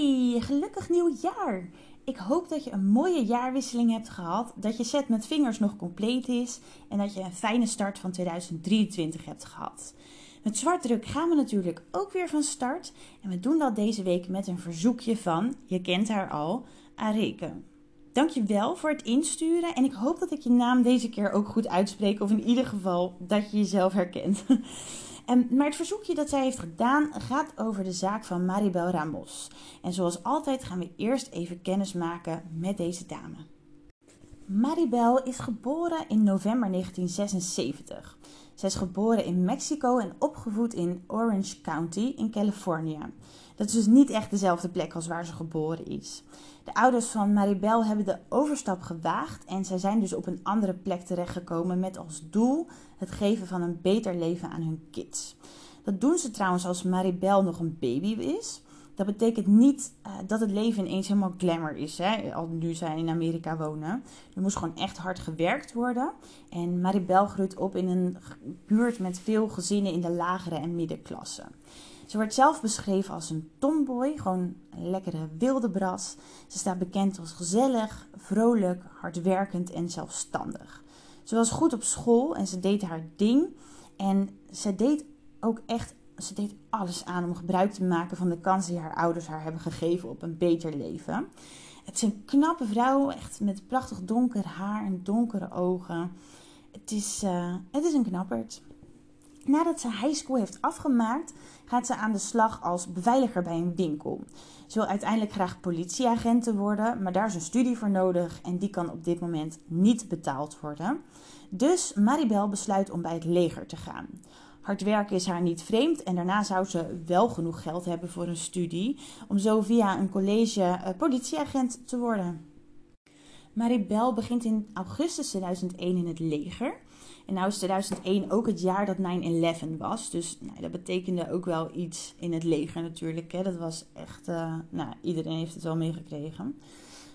Hoi, gelukkig nieuwjaar! Ik hoop dat je een mooie jaarwisseling hebt gehad, dat je set met vingers nog compleet is en dat je een fijne start van 2023 hebt gehad. Met zwartdruk gaan we natuurlijk ook weer van start en we doen dat deze week met een verzoekje van, je kent haar al, Areke. Dankjewel voor het insturen en ik hoop dat ik je naam deze keer ook goed uitspreek of in ieder geval dat je jezelf herkent. En, maar het verzoekje dat zij heeft gedaan gaat over de zaak van Maribel Ramos. En zoals altijd gaan we eerst even kennis maken met deze dame. Maribel is geboren in november 1976. Zij is geboren in Mexico en opgevoed in Orange County in Californië. Dat is dus niet echt dezelfde plek als waar ze geboren is. De ouders van Maribel hebben de overstap gewaagd en zij zijn dus op een andere plek terechtgekomen met als doel het geven van een beter leven aan hun kids. Dat doen ze trouwens als Maribel nog een baby is. Dat betekent niet uh, dat het leven ineens helemaal glamour is, hè, al nu zij in Amerika wonen. Er moest gewoon echt hard gewerkt worden. En Maribel groeit op in een buurt met veel gezinnen in de lagere en middenklasse. Ze wordt zelf beschreven als een tomboy, gewoon een lekkere wilde bras. Ze staat bekend als gezellig, vrolijk, hardwerkend en zelfstandig. Ze was goed op school en ze deed haar ding. En ze deed ook echt ze deed alles aan om gebruik te maken van de kansen die haar ouders haar hebben gegeven op een beter leven. Het is een knappe vrouw, echt met prachtig donker haar en donkere ogen. Het is, uh, het is een knapperd. Nadat ze high school heeft afgemaakt, gaat ze aan de slag als beveiliger bij een winkel. Ze wil uiteindelijk graag politieagent worden, maar daar is een studie voor nodig en die kan op dit moment niet betaald worden. Dus Maribel besluit om bij het leger te gaan. Hard werken is haar niet vreemd en daarna zou ze wel genoeg geld hebben voor een studie om zo via een college uh, politieagent te worden. Maribel begint in augustus 2001 in het leger. En nou is 2001 ook het jaar dat 9-11 was. Dus nou, dat betekende ook wel iets in het leger natuurlijk. Hè. Dat was echt, uh, nou, iedereen heeft het wel meegekregen.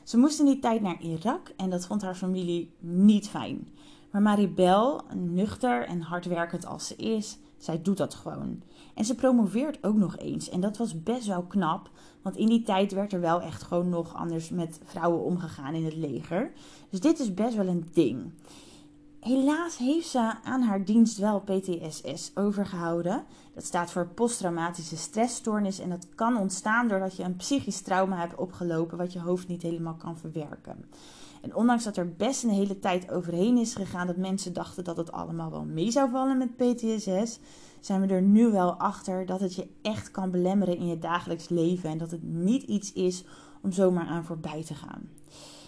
Ze moest in die tijd naar Irak en dat vond haar familie niet fijn. Maar Maribel, nuchter en hardwerkend als ze is, zij doet dat gewoon. En ze promoveert ook nog eens. En dat was best wel knap, want in die tijd werd er wel echt gewoon nog anders met vrouwen omgegaan in het leger. Dus dit is best wel een ding. Helaas heeft ze aan haar dienst wel PTSS overgehouden. Dat staat voor posttraumatische stressstoornis en dat kan ontstaan doordat je een psychisch trauma hebt opgelopen wat je hoofd niet helemaal kan verwerken. En ondanks dat er best een hele tijd overheen is gegaan dat mensen dachten dat het allemaal wel mee zou vallen met PTSS, zijn we er nu wel achter dat het je echt kan belemmeren in je dagelijks leven en dat het niet iets is om zomaar aan voorbij te gaan.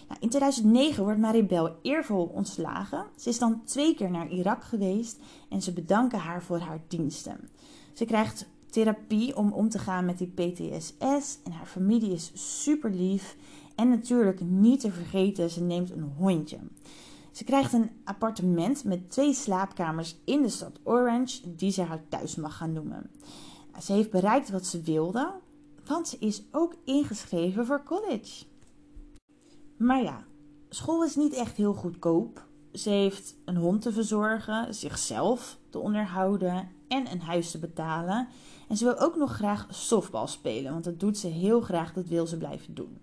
Nou, in 2009 wordt Maribel eervol ontslagen. Ze is dan twee keer naar Irak geweest en ze bedanken haar voor haar diensten. Ze krijgt therapie om om te gaan met die PTSS en haar familie is super lief. En natuurlijk niet te vergeten, ze neemt een hondje. Ze krijgt een appartement met twee slaapkamers in de stad Orange, die ze haar thuis mag gaan noemen. Ze heeft bereikt wat ze wilde, want ze is ook ingeschreven voor college. Maar ja, school is niet echt heel goedkoop. Ze heeft een hond te verzorgen, zichzelf te onderhouden en een huis te betalen. En ze wil ook nog graag softbal spelen, want dat doet ze heel graag, dat wil ze blijven doen.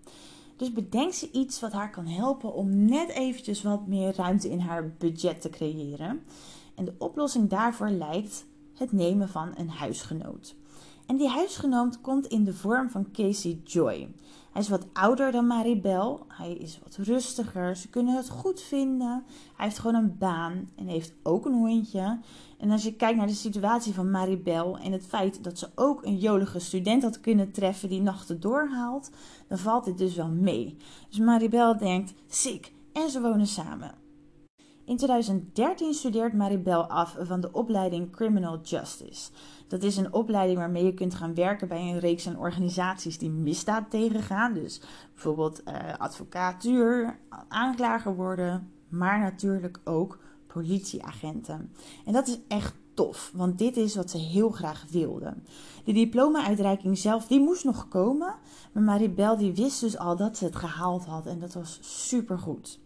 Dus bedenk ze iets wat haar kan helpen om net eventjes wat meer ruimte in haar budget te creëren. En de oplossing daarvoor lijkt het nemen van een huisgenoot. En die huisgenoot komt in de vorm van Casey Joy. Hij is wat ouder dan Maribel. Hij is wat rustiger. Ze kunnen het goed vinden. Hij heeft gewoon een baan en heeft ook een hondje. En als je kijkt naar de situatie van Maribel en het feit dat ze ook een jolige student had kunnen treffen die nachten doorhaalt, dan valt dit dus wel mee. Dus Maribel denkt: sick. En ze wonen samen. In 2013 studeert Maribel af van de opleiding Criminal Justice. Dat is een opleiding waarmee je kunt gaan werken bij een reeks aan organisaties die misdaad tegengaan. Dus bijvoorbeeld uh, advocatuur, aanklager worden, maar natuurlijk ook politieagenten. En dat is echt tof, want dit is wat ze heel graag wilden. De diploma-uitreiking zelf, die moest nog komen, maar Maribel die wist dus al dat ze het gehaald had en dat was supergoed.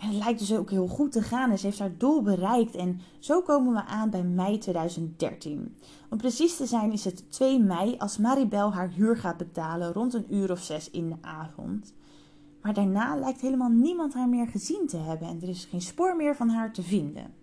En het lijkt dus ook heel goed te gaan en ze heeft haar doel bereikt. En zo komen we aan bij mei 2013. Om precies te zijn is het 2 mei als Maribel haar huur gaat betalen rond een uur of zes in de avond. Maar daarna lijkt helemaal niemand haar meer gezien te hebben en er is geen spoor meer van haar te vinden.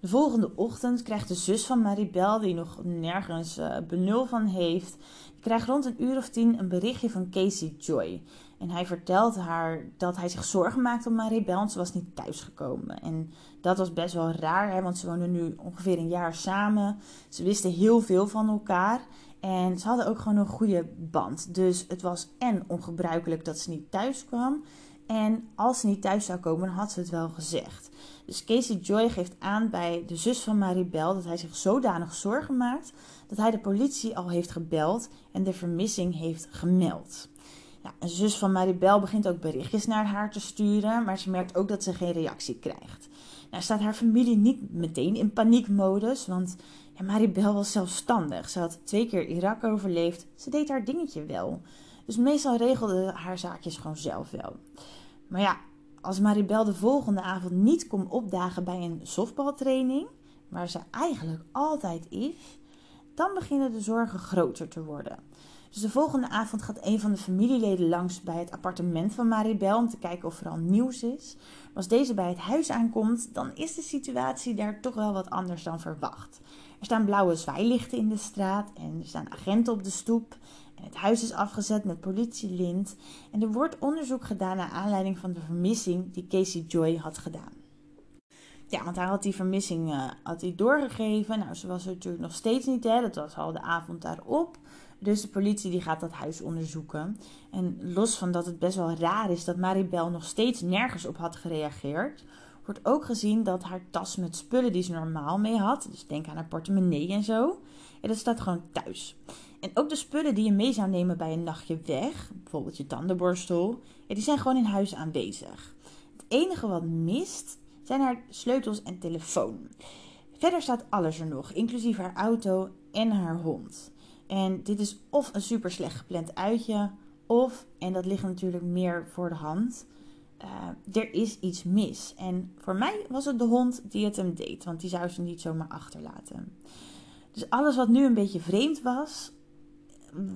De volgende ochtend krijgt de zus van Maribel, die nog nergens uh, benul van heeft, krijgt rond een uur of tien een berichtje van Casey Joy. En hij vertelt haar dat hij zich zorgen maakt om Maribel, want ze was niet thuisgekomen. En dat was best wel raar, hè, want ze woonden nu ongeveer een jaar samen. Ze wisten heel veel van elkaar. En ze hadden ook gewoon een goede band. Dus het was en ongebruikelijk dat ze niet thuis kwam. En als ze niet thuis zou komen, had ze het wel gezegd. Dus Casey Joy geeft aan bij de zus van Maribel dat hij zich zodanig zorgen maakt dat hij de politie al heeft gebeld en de vermissing heeft gemeld. Ja, een zus van Maribel begint ook berichtjes naar haar te sturen, maar ze merkt ook dat ze geen reactie krijgt. Nou staat haar familie niet meteen in paniekmodus, want ja, Maribel was zelfstandig. Ze had twee keer Irak overleefd. Ze deed haar dingetje wel. Dus meestal regelde haar zaakjes gewoon zelf wel. Maar ja, als Maribel de volgende avond niet komt opdagen bij een softbaltraining, waar ze eigenlijk altijd is, dan beginnen de zorgen groter te worden. Dus de volgende avond gaat een van de familieleden langs bij het appartement van Maribel om te kijken of er al nieuws is. Maar als deze bij het huis aankomt, dan is de situatie daar toch wel wat anders dan verwacht. Er staan blauwe zwaailichten in de straat en er staan agenten op de stoep. En het huis is afgezet met politielint. En er wordt onderzoek gedaan naar aanleiding van de vermissing die Casey Joy had gedaan. Ja, want hij had die vermissing uh, had hij doorgegeven. Nou, ze was er natuurlijk nog steeds niet, hè. Dat was al de avond daarop. Dus de politie die gaat dat huis onderzoeken. En los van dat het best wel raar is dat Maribel nog steeds nergens op had gereageerd, wordt ook gezien dat haar tas met spullen die ze normaal mee had, dus denk aan haar portemonnee en zo, dat staat gewoon thuis. En ook de spullen die je mee zou nemen bij een nachtje weg, bijvoorbeeld je tandenborstel, die zijn gewoon in huis aanwezig. Het enige wat mist zijn haar sleutels en telefoon. Verder staat alles er nog, inclusief haar auto en haar hond. En dit is of een super slecht gepland uitje, of, en dat ligt natuurlijk meer voor de hand, uh, er is iets mis. En voor mij was het de hond die het hem deed, want die zou ze niet zomaar achterlaten. Dus alles wat nu een beetje vreemd was,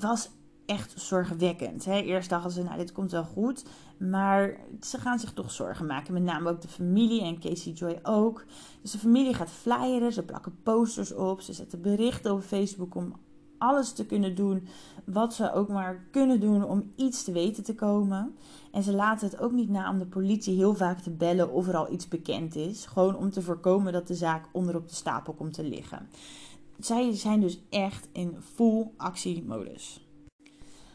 was echt zorgwekkend. Hè? Eerst dachten ze, nou, dit komt wel goed. Maar ze gaan zich toch zorgen maken. Met name ook de familie en Casey Joy ook. Dus de familie gaat flyeren, ze plakken posters op, ze zetten berichten op Facebook om alles te kunnen doen wat ze ook maar kunnen doen om iets te weten te komen. En ze laten het ook niet na om de politie heel vaak te bellen of er al iets bekend is. Gewoon om te voorkomen dat de zaak onderop de stapel komt te liggen. Zij zijn dus echt in full actiemodus.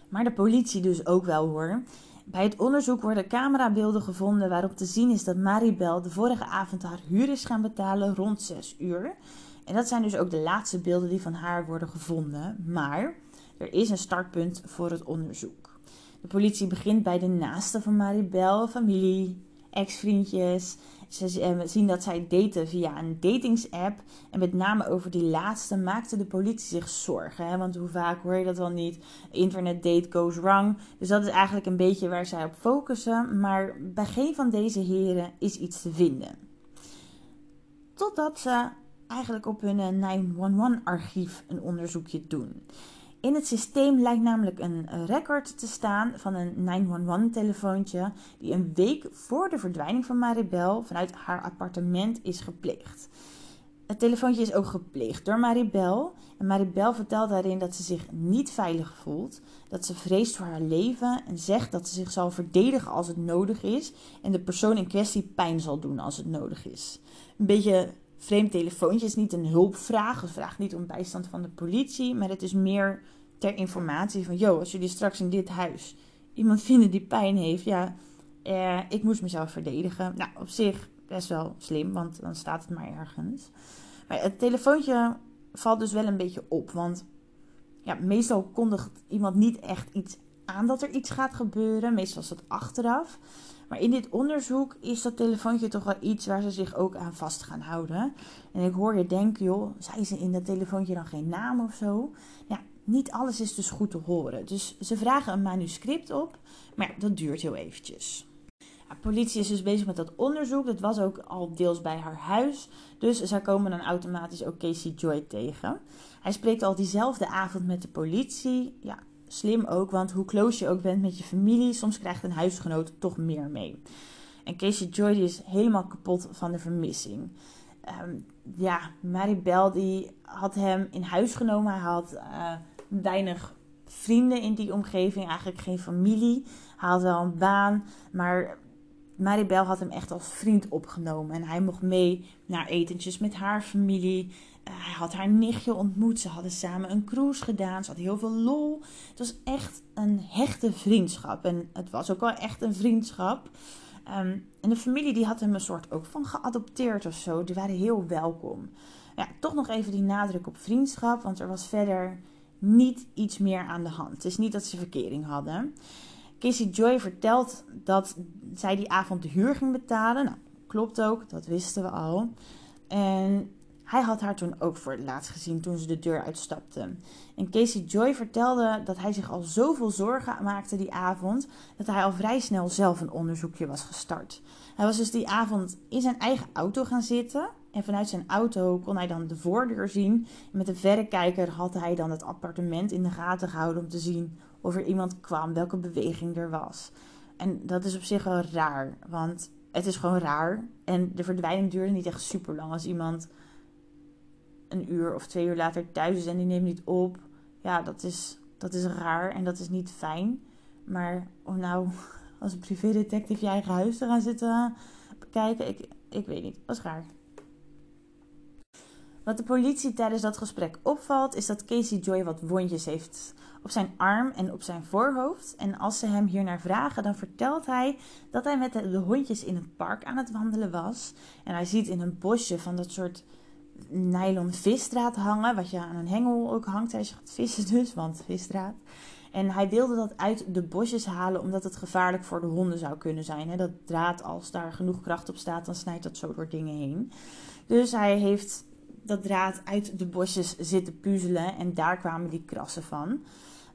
Maar de politie dus ook wel hoor. Bij het onderzoek worden camerabeelden gevonden waarop te zien is dat Maribel de vorige avond haar huur is gaan betalen rond 6 uur. En dat zijn dus ook de laatste beelden die van haar worden gevonden. Maar er is een startpunt voor het onderzoek. De politie begint bij de naasten van Maribel, familie, ex-vriendjes. Ze eh, zien dat zij daten via een datingsapp. En met name over die laatste maakte de politie zich zorgen. Hè? Want hoe vaak hoor je dat wel niet? Internet date goes wrong. Dus dat is eigenlijk een beetje waar zij op focussen. Maar bij geen van deze heren is iets te vinden. Totdat ze eigenlijk op hun 911-archief een onderzoekje doen. In het systeem lijkt namelijk een record te staan van een 911-telefoontje die een week voor de verdwijning van Maribel vanuit haar appartement is gepleegd. Het telefoontje is ook gepleegd door Maribel. En Maribel vertelt daarin dat ze zich niet veilig voelt, dat ze vreest voor haar leven en zegt dat ze zich zal verdedigen als het nodig is en de persoon in kwestie pijn zal doen als het nodig is. Een beetje vreemd telefoontje is niet een hulpvraag. Het vraagt niet om bijstand van de politie. Maar het is meer ter informatie van... Yo, als jullie straks in dit huis iemand vinden die pijn heeft... Ja, eh, ik moest mezelf verdedigen. Nou, op zich best wel slim, want dan staat het maar ergens. Maar het telefoontje valt dus wel een beetje op. Want ja, meestal kondigt iemand niet echt iets aan dat er iets gaat gebeuren. Meestal is het achteraf. Maar in dit onderzoek is dat telefoontje toch wel iets waar ze zich ook aan vast gaan houden. En ik hoor je denken, joh, zei ze in dat telefoontje dan geen naam of zo? Ja, niet alles is dus goed te horen. Dus ze vragen een manuscript op, maar dat duurt heel eventjes. Ja, politie is dus bezig met dat onderzoek. Dat was ook al deels bij haar huis. Dus zij komen dan automatisch ook Casey Joy tegen. Hij spreekt al diezelfde avond met de politie. Ja, slim ook, want hoe close je ook bent met je familie, soms krijgt een huisgenoot toch meer mee. En Casey Joy is helemaal kapot van de vermissing. Um, ja, Maribel die had hem in huis genomen. Hij had uh, weinig vrienden in die omgeving, eigenlijk geen familie. Hij had wel een baan, maar Maribel had hem echt als vriend opgenomen. En hij mocht mee naar etentjes met haar familie. Eh, hij had haar nichtje ontmoet. Ze hadden samen een cruise gedaan. Ze hadden heel veel lol. Het was echt een hechte vriendschap. En het was ook wel echt een vriendschap. Um, en de familie die had hem een soort ook van geadopteerd of zo. Die waren heel welkom. Ja, toch nog even die nadruk op vriendschap. Want er was verder niet iets meer aan de hand. Het is niet dat ze verkering hadden. Casey Joy vertelt dat zij die avond de huur ging betalen. Nou, klopt ook, dat wisten we al. En hij had haar toen ook voor het laatst gezien toen ze de deur uitstapte. En Casey Joy vertelde dat hij zich al zoveel zorgen maakte die avond dat hij al vrij snel zelf een onderzoekje was gestart. Hij was dus die avond in zijn eigen auto gaan zitten. En vanuit zijn auto kon hij dan de voordeur zien. En met een verrekijker had hij dan het appartement in de gaten gehouden om te zien of er iemand kwam, welke beweging er was. En dat is op zich wel raar, want het is gewoon raar. En de verdwijning duurde niet echt super lang. Als iemand een uur of twee uur later thuis is en die neemt niet op, ja, dat is, dat is raar en dat is niet fijn. Maar om nou als een privédetective je eigen huis te gaan zitten bekijken, ik, ik weet niet, dat is raar. Wat de politie tijdens dat gesprek opvalt, is dat Casey Joy wat wondjes heeft op zijn arm en op zijn voorhoofd. En als ze hem hiernaar vragen, dan vertelt hij dat hij met de, hondjes in het park aan het wandelen was. En hij ziet in een bosje van dat soort nylon visdraad hangen, wat je aan een hengel ook hangt je gaat vissen dus, want visdraad. En hij wilde dat uit de bosjes halen omdat het gevaarlijk voor de honden zou kunnen zijn. Dat draad, als daar genoeg kracht op staat, dan snijdt dat zo door dingen heen. Dus hij heeft dat draad uit de bosjes zitten puzzelen en daar kwamen die krassen van.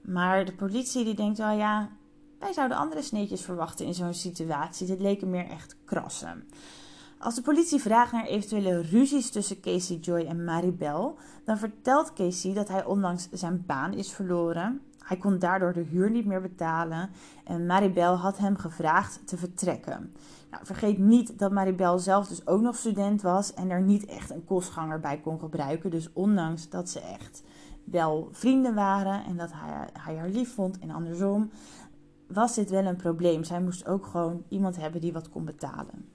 Maar de politie die denkt wel ja, wij zouden andere sneetjes verwachten in zo'n situatie. Dit leken meer echt krassen. Als de politie vraagt naar eventuele ruzies tussen Casey Joy en Maribel, dan vertelt Casey dat hij onlangs zijn baan is verloren. Hij kon daardoor de huur niet meer betalen en Maribel had hem gevraagd te vertrekken. Nou, vergeet niet dat Maribel zelf dus ook nog student was en er niet echt een kostganger bij kon gebruiken. Dus ondanks dat ze echt wel vrienden waren en dat hij, haar lief vond en andersom, was dit wel een probleem. Zij moest ook gewoon iemand hebben die wat kon betalen.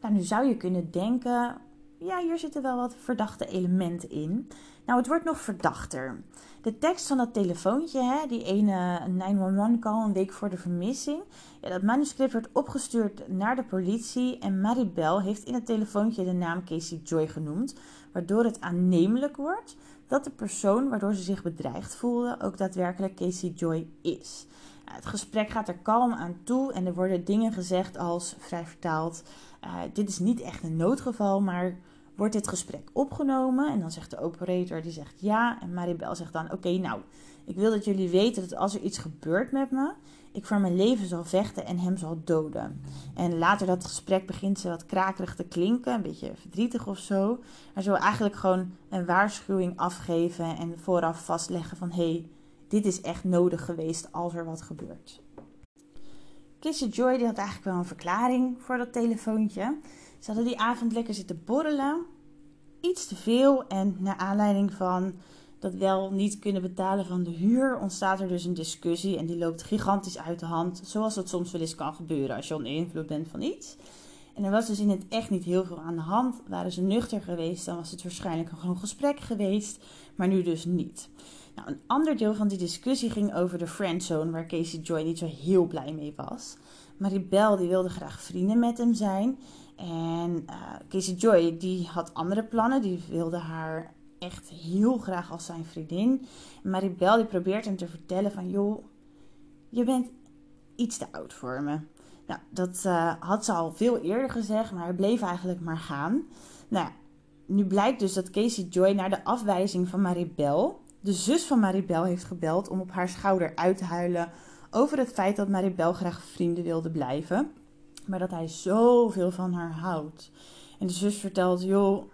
Nou, nu zou je kunnen denken, ja, hier zitten wel wat verdachte elementen in. Nou, het wordt nog verdachter. De tekst van dat telefoontje, hè, die ene 911-call een week voor de vermissing, ja, dat manuscript werd opgestuurd naar de politie en Maribel heeft in het telefoontje de naam Casey Joy genoemd, waardoor het aannemelijk wordt dat de persoon waardoor ze zich bedreigd voelde ook daadwerkelijk Casey Joy is. het gesprek gaat er kalm aan toe en er worden dingen gezegd als, vrij vertaald, uh, dit is niet echt een noodgeval, maar wordt dit gesprek opgenomen? En dan zegt de operator, die zegt ja. En Maribel zegt dan, oké, nou, ik wil dat jullie weten dat als er iets gebeurt met me, ik voor mijn leven zal vechten en hem zal doden. En later dat gesprek begint ze wat krakerig te klinken, een beetje verdrietig of zo. Maar ze wil eigenlijk gewoon een waarschuwing afgeven en vooraf vastleggen van, hé, hey, dit is echt nodig geweest als er wat gebeurt. Kissy Joy die had eigenlijk wel een verklaring voor dat telefoontje. Ze hadden die avond lekker zitten borrelen. Iets te veel. En naar aanleiding van dat wel niet kunnen betalen van de huur, ontstaat er dus een discussie. En die loopt gigantisch uit de hand. Zoals dat soms wel eens kan gebeuren als je onder invloed bent van iets. En er was dus in het echt niet heel veel aan de hand. Waren ze nuchter geweest, dan was het waarschijnlijk een gewoon gesprek geweest. Maar nu dus niet. Nou, een ander deel van die discussie ging over de friendzone, waar Casey Joy niet zo heel blij mee was. Maribel die wilde graag vrienden met hem zijn. En uh, Casey Joy die had andere plannen. Die wilde haar echt heel graag als zijn vriendin. En Maribel die probeert hem te vertellen van... joh, je bent iets te oud voor me. Nou, dat uh, had ze al veel eerder gezegd, maar hij bleef eigenlijk maar gaan. Nou, nu blijkt dus dat Casey Joy naar de afwijzing van Maribel de zus van Maribel heeft gebeld om op haar schouder uit te huilen over het feit dat Maribel graag vrienden wilde blijven. Maar dat hij zoveel van haar houdt. En de zus vertelt, joh,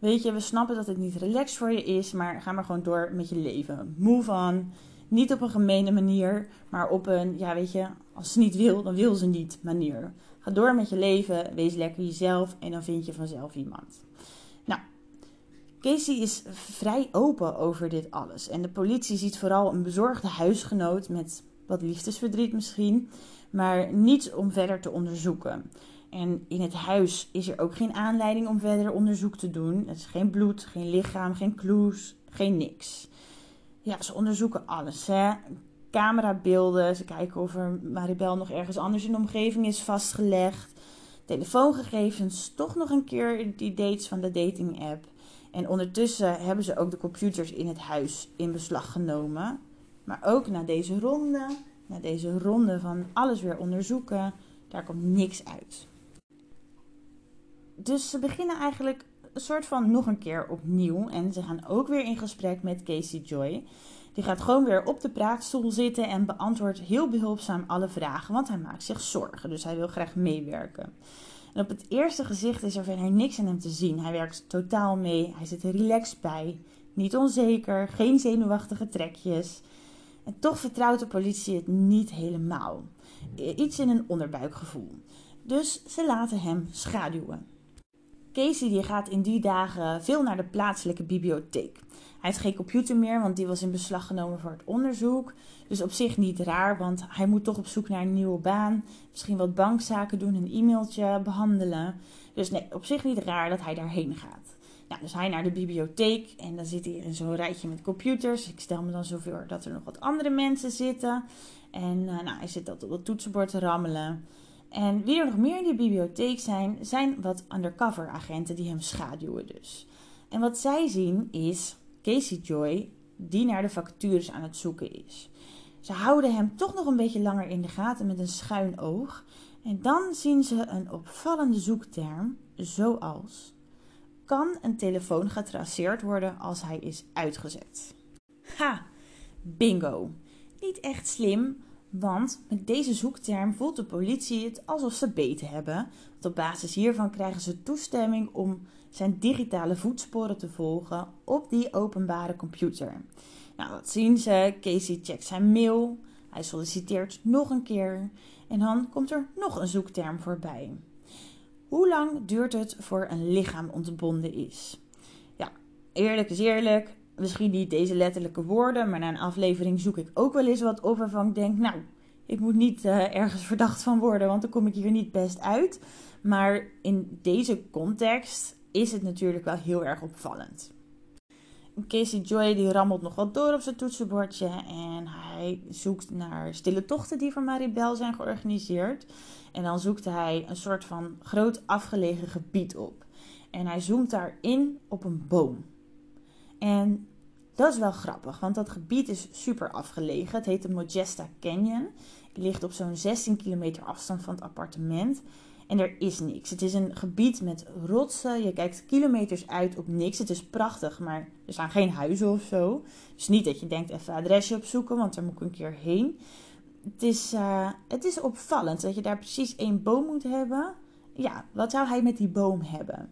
weet je, we snappen dat het niet relaxed voor je is, maar ga maar gewoon door met je leven. Move on. Niet op een gemene manier, maar op een, ja weet je, als ze niet wil, dan wil ze niet manier. Ga door met je leven, wees lekker jezelf en dan vind je vanzelf iemand. Nou, Casey is vrij open over dit alles. En de politie ziet vooral een bezorgde huisgenoot met wat liefdesverdriet misschien, maar niets om verder te onderzoeken. En in het huis is er ook geen aanleiding om verder onderzoek te doen. Er is geen bloed, geen lichaam, geen clues, geen niks. Ja, ze onderzoeken alles. Hè? Camerabeelden, ze kijken of er Maribel nog ergens anders in de omgeving is vastgelegd. Telefoongegevens, toch nog een keer die dates van de dating app. En ondertussen hebben ze ook de computers in het huis in beslag genomen. Maar ook na deze ronde, na deze ronde van alles weer onderzoeken, daar komt niks uit. Dus ze beginnen eigenlijk een soort van nog een keer opnieuw. En ze gaan ook weer in gesprek met Casey Joy. Die gaat gewoon weer op de praatstoel zitten en beantwoordt heel behulpzaam alle vragen, want hij maakt zich zorgen. Dus hij wil graag meewerken. En op het eerste gezicht is er verder niks aan hem te zien. Hij werkt totaal mee, hij zit er relaxed bij, niet onzeker, geen zenuwachtige trekjes. En toch vertrouwt de politie het niet helemaal. Iets in een onderbuikgevoel. Dus ze laten hem schaduwen. Casey die gaat in die dagen veel naar de plaatselijke bibliotheek. Hij heeft geen computer meer, want die was in beslag genomen voor het onderzoek. Dus op zich niet raar, want hij moet toch op zoek naar een nieuwe baan. Misschien wat bankzaken doen, een e-mailtje behandelen. Dus nee, op zich niet raar dat hij daarheen gaat. Nou, dus hij naar de bibliotheek en dan zit hij in zo'n rijtje met computers. Ik stel me dan zo voor dat er nog wat andere mensen zitten. En uh, nou, hij zit dat op het toetsenbord te rammelen. En wie er nog meer in die bibliotheek zijn, zijn wat undercover agenten die hem schaduwen dus. En wat zij zien is Casey Joy die naar de vacatures aan het zoeken is. Ze houden hem toch nog een beetje langer in de gaten met een schuin oog. En dan zien ze een opvallende zoekterm, zoals: kan een telefoon getraceerd worden als hij is uitgezet? Ha, bingo. Niet echt slim, want met deze zoekterm voelt de politie het alsof ze beten hebben. Op basis hiervan krijgen ze toestemming om zijn digitale voetsporen te volgen op die openbare computer. Nou, wat zien ze? Casey checkt zijn mail. Hij solliciteert nog een keer. En dan komt er nog een zoekterm voorbij. Hoe lang duurt het voor een lichaam ontbonden is? Ja, eerlijk is eerlijk misschien niet deze letterlijke woorden, maar na een aflevering zoek ik ook wel eens wat op waarvan ik denk, nou, ik moet niet uh, ergens verdacht van worden, want dan kom ik hier niet best uit. Maar in deze context is het natuurlijk wel heel erg opvallend. Casey Joy die rammelt nog wat door op zijn toetsenbordje en hij zoekt naar stille tochten die voor Maribel zijn georganiseerd. En dan zoekt hij een soort van groot afgelegen gebied op. En hij zoomt daarin op een boom. En dat is wel grappig, want dat gebied is super afgelegen. Het heet de Modesta Canyon. Het ligt op zo'n 16 kilometer afstand van het appartement. En er is niks. Het is een gebied met rotsen. Je kijkt kilometers uit op niks. Het is prachtig, maar er staan geen huizen of zo. Dus niet dat je denkt even adresje opzoeken, want daar moet ik een keer heen. Het is, uh, het is opvallend dat je daar precies één boom moet hebben. Ja, wat zou hij met die boom hebben?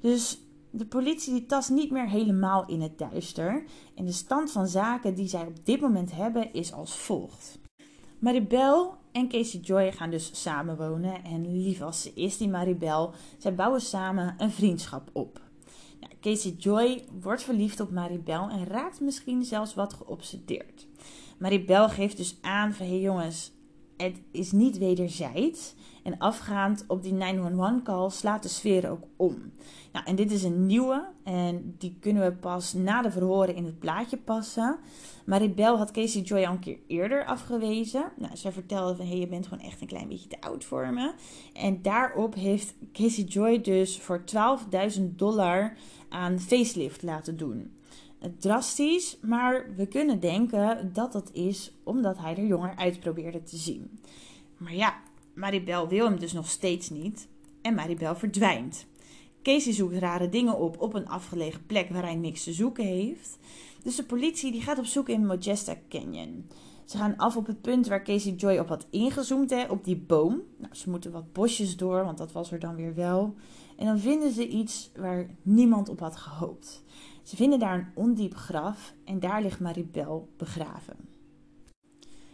Dus de politie die tast niet meer helemaal in het duister. En de stand van zaken die zij op dit moment hebben is als volgt. Maribel en Casey Joy gaan dus samenwonen. En lief als ze is, die Maribel, zij bouwen samen een vriendschap op. Casey Joy wordt verliefd op Maribel en raakt misschien zelfs wat geobsedeerd. Maribel geeft dus aan van, hé hey jongens, het is niet wederzijds. En afgaand op die 911-call slaat de sfeer ook om. Nou, en dit is een nieuwe en die kunnen we pas na de verhoren in het plaatje passen. Maribel had Casey Joy al een keer eerder afgewezen. Nou, zij vertelde van, hé, hey, je bent gewoon echt een klein beetje te oud voor me. En daarop heeft Casey Joy dus voor 12.000 dollar aan facelift laten doen. Drastisch, maar we kunnen denken dat dat is omdat hij er jonger uit probeerde te zien. Maar ja, Maribel wil hem dus nog steeds niet en Maribel verdwijnt. Casey zoekt rare dingen op op een afgelegen plek waar hij niks te zoeken heeft. Dus de politie die gaat op zoek in Modesta Canyon. Ze gaan af op het punt waar Casey Joy op had ingezoomd, hè, op die boom. Nou, ze moeten wat bosjes door, want dat was er dan weer wel. En dan vinden ze iets waar niemand op had gehoopt. Ze vinden daar een ondiep graf en daar ligt Maribel begraven.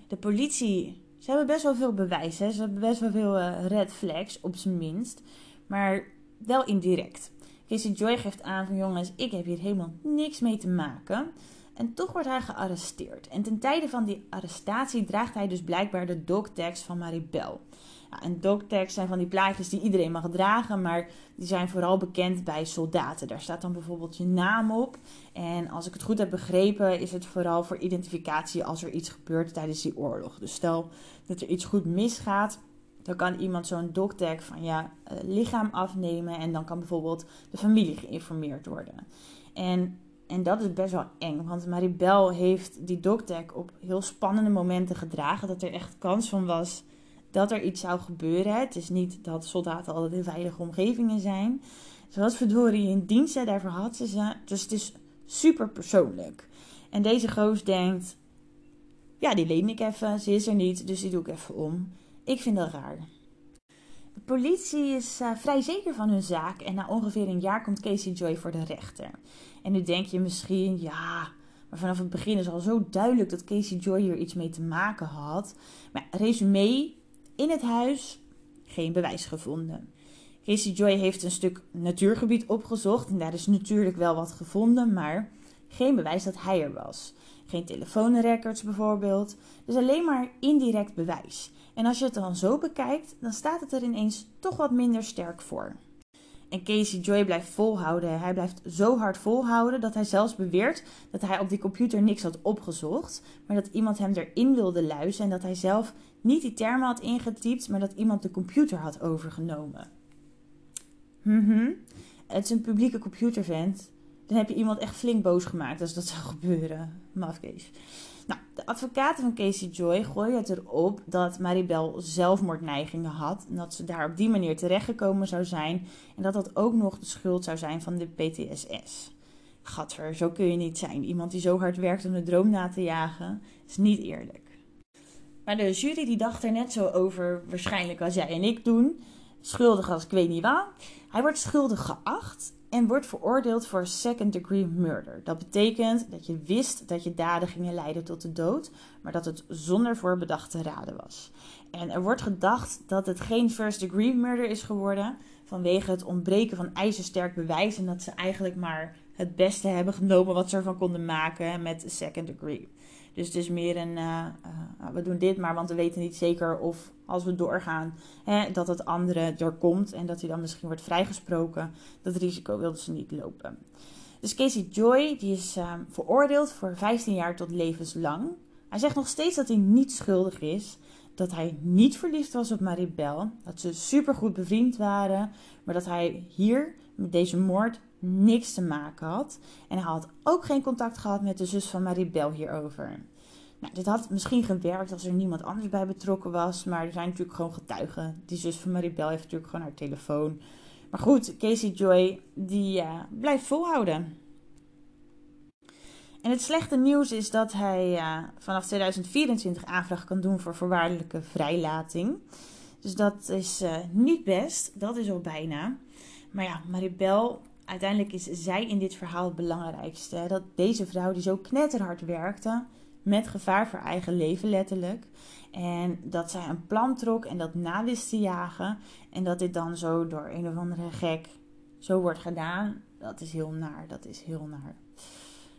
De politie, ze hebben best wel veel bewijs, ze hebben best wel veel uh, red flags, op zijn minst. Maar wel indirect. Casey Joy geeft aan van jongens, ik heb hier helemaal niks mee te maken. En toch wordt hij gearresteerd. En ten tijde van die arrestatie draagt hij dus blijkbaar de dogtags van Maribel. En dogtags zijn van die plaatjes die iedereen mag dragen, maar die zijn vooral bekend bij soldaten. Daar staat dan bijvoorbeeld je naam op. En als ik het goed heb begrepen, is het vooral voor identificatie als er iets gebeurt tijdens die oorlog. Dus stel dat er iets goed misgaat, dan kan iemand zo'n dogtag van ja, uh, lichaam afnemen en dan kan bijvoorbeeld de familie geïnformeerd worden. En en dat is best wel eng, want Maribel heeft die dogtag op heel spannende momenten gedragen. Dat er echt kans van was dat er iets zou gebeuren. Het is niet dat soldaten altijd in veilige omgevingen zijn. Ze was verdorie in dienst, daarvoor had ze ze. Dus het is super persoonlijk. En deze goos denkt, ja, die leen ik even. Ze is er niet, dus die doe ik even om. Ik vind dat raar. De politie is uh, vrij zeker van hun zaak en na ongeveer een jaar komt Casey Joy voor de rechter. En nu denk je misschien, ja, maar vanaf het begin is al zo duidelijk dat Casey Joy hier iets mee te maken had. Maar resume, in het huis geen bewijs gevonden. Casey Joy heeft een stuk natuurgebied opgezocht en daar is natuurlijk wel wat gevonden, maar geen bewijs dat hij er was. Geen telefoonrecords bijvoorbeeld, dus alleen maar indirect bewijs. En als je het dan zo bekijkt, dan staat het er ineens toch wat minder sterk voor. En Casey Joy blijft volhouden. Hij blijft zo hard volhouden dat hij zelfs beweert dat hij op die computer niks had opgezocht, maar dat iemand hem erin wilde luisteren en dat hij zelf niet die termen had ingetypt, maar dat iemand de computer had overgenomen. Mhm. Het is een publieke computervent. Dan heb je iemand echt flink boos gemaakt als dat zou gebeuren. Mafkees. Nou, de advocaten van Casey Joy gooien het erop dat Maribel zelfmoordneigingen had. En dat ze daar op die manier terechtgekomen zou zijn. En dat dat ook nog de schuld zou zijn van de PTSS. Gadver, zo kun je niet zijn. Iemand die zo hard werkt om de droom na te jagen, is niet eerlijk. Maar de jury die dacht er net zo over, waarschijnlijk als jij en ik doen. Schuldig als ik weet niet wat. Hij wordt schuldig geacht en wordt veroordeeld voor second degree murder. Dat betekent dat je wist dat je daden gingen leiden tot de dood, maar dat het zonder voorbedacht te raden was. En er wordt gedacht dat het geen first degree murder is geworden vanwege het ontbreken van ijzersterk bewijs en dat ze eigenlijk maar het beste hebben genomen wat ze ervan konden maken met second degree. Dus het is meer een, uh, uh, we doen dit maar, want we weten niet zeker of als we doorgaan, hè, dat het andere er komt en dat hij dan misschien wordt vrijgesproken. Dat risico wilden ze niet lopen. Dus Casey Joy, die is uh, veroordeeld voor 15 jaar tot levenslang. Hij zegt nog steeds dat hij niet schuldig is, dat hij niet verliefd was op Maribel, dat ze supergoed bevriend waren, maar dat hij hier met deze moord niks te maken had. En hij had ook geen contact gehad met de zus van Maribel hierover. Nou, dit had misschien gewerkt als er niemand anders bij betrokken was, maar er zijn natuurlijk gewoon getuigen. Die zus van Maribel heeft natuurlijk gewoon haar telefoon. Maar goed, Casey Joy, die uh, blijft volhouden. En het slechte nieuws is dat hij uh, vanaf 2024 aanvraag kan doen voor voorwaardelijke vrijlating. Dus dat is uh, niet best, dat is al bijna. Maar ja, Maribel uiteindelijk is zij in dit verhaal het belangrijkste. Dat deze vrouw die zo knetterhard werkte, met gevaar voor eigen leven letterlijk. En dat zij een plan trok en dat na wist te jagen. En dat dit dan zo door een of andere gek zo wordt gedaan. Dat is heel naar, dat is heel naar.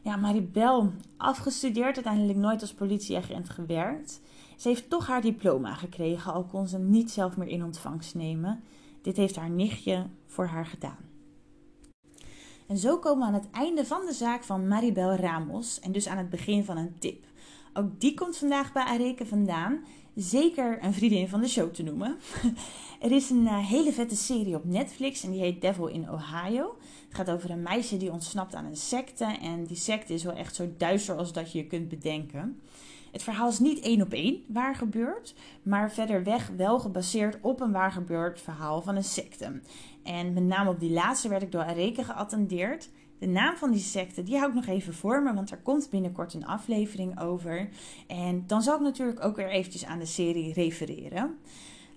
Ja, Maribel, afgestudeerd, uiteindelijk nooit als politieagent gewerkt. Ze heeft toch haar diploma gekregen, al kon ze niet zelf meer in ontvangst nemen. Dit heeft haar nichtje voor haar gedaan. En zo komen we aan het einde van de zaak van Maribel Ramos en dus aan het begin van een tip. Ook die komt vandaag bij Areke vandaan. Zeker een vriendin van de show te noemen. er is een uh, hele vette serie op Netflix en die heet Devil in Ohio. Het gaat over een meisje die ontsnapt aan een secte. En die secte is wel echt zo duister als dat je je kunt bedenken. Het verhaal is niet één op één waar gebeurd, maar verder weg wel gebaseerd op een waar gebeurd verhaal van een secte. En met name op die laatste werd ik door Areke geattendeerd. De naam van die secte, die hou ik nog even voor me, want er komt binnenkort een aflevering over. En dan zal ik natuurlijk ook weer eventjes aan de serie refereren.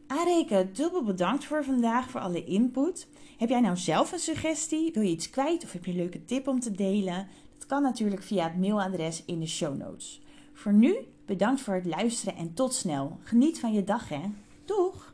Areke, dubbel bedankt voor vandaag, voor alle input. Heb jij nou zelf een suggestie? Wil je iets kwijt of heb je een leuke tip om te delen? Dat kan natuurlijk via het mailadres in de show notes. Voor nu, bedankt voor het luisteren en tot snel. Geniet van je dag hè. Doeg!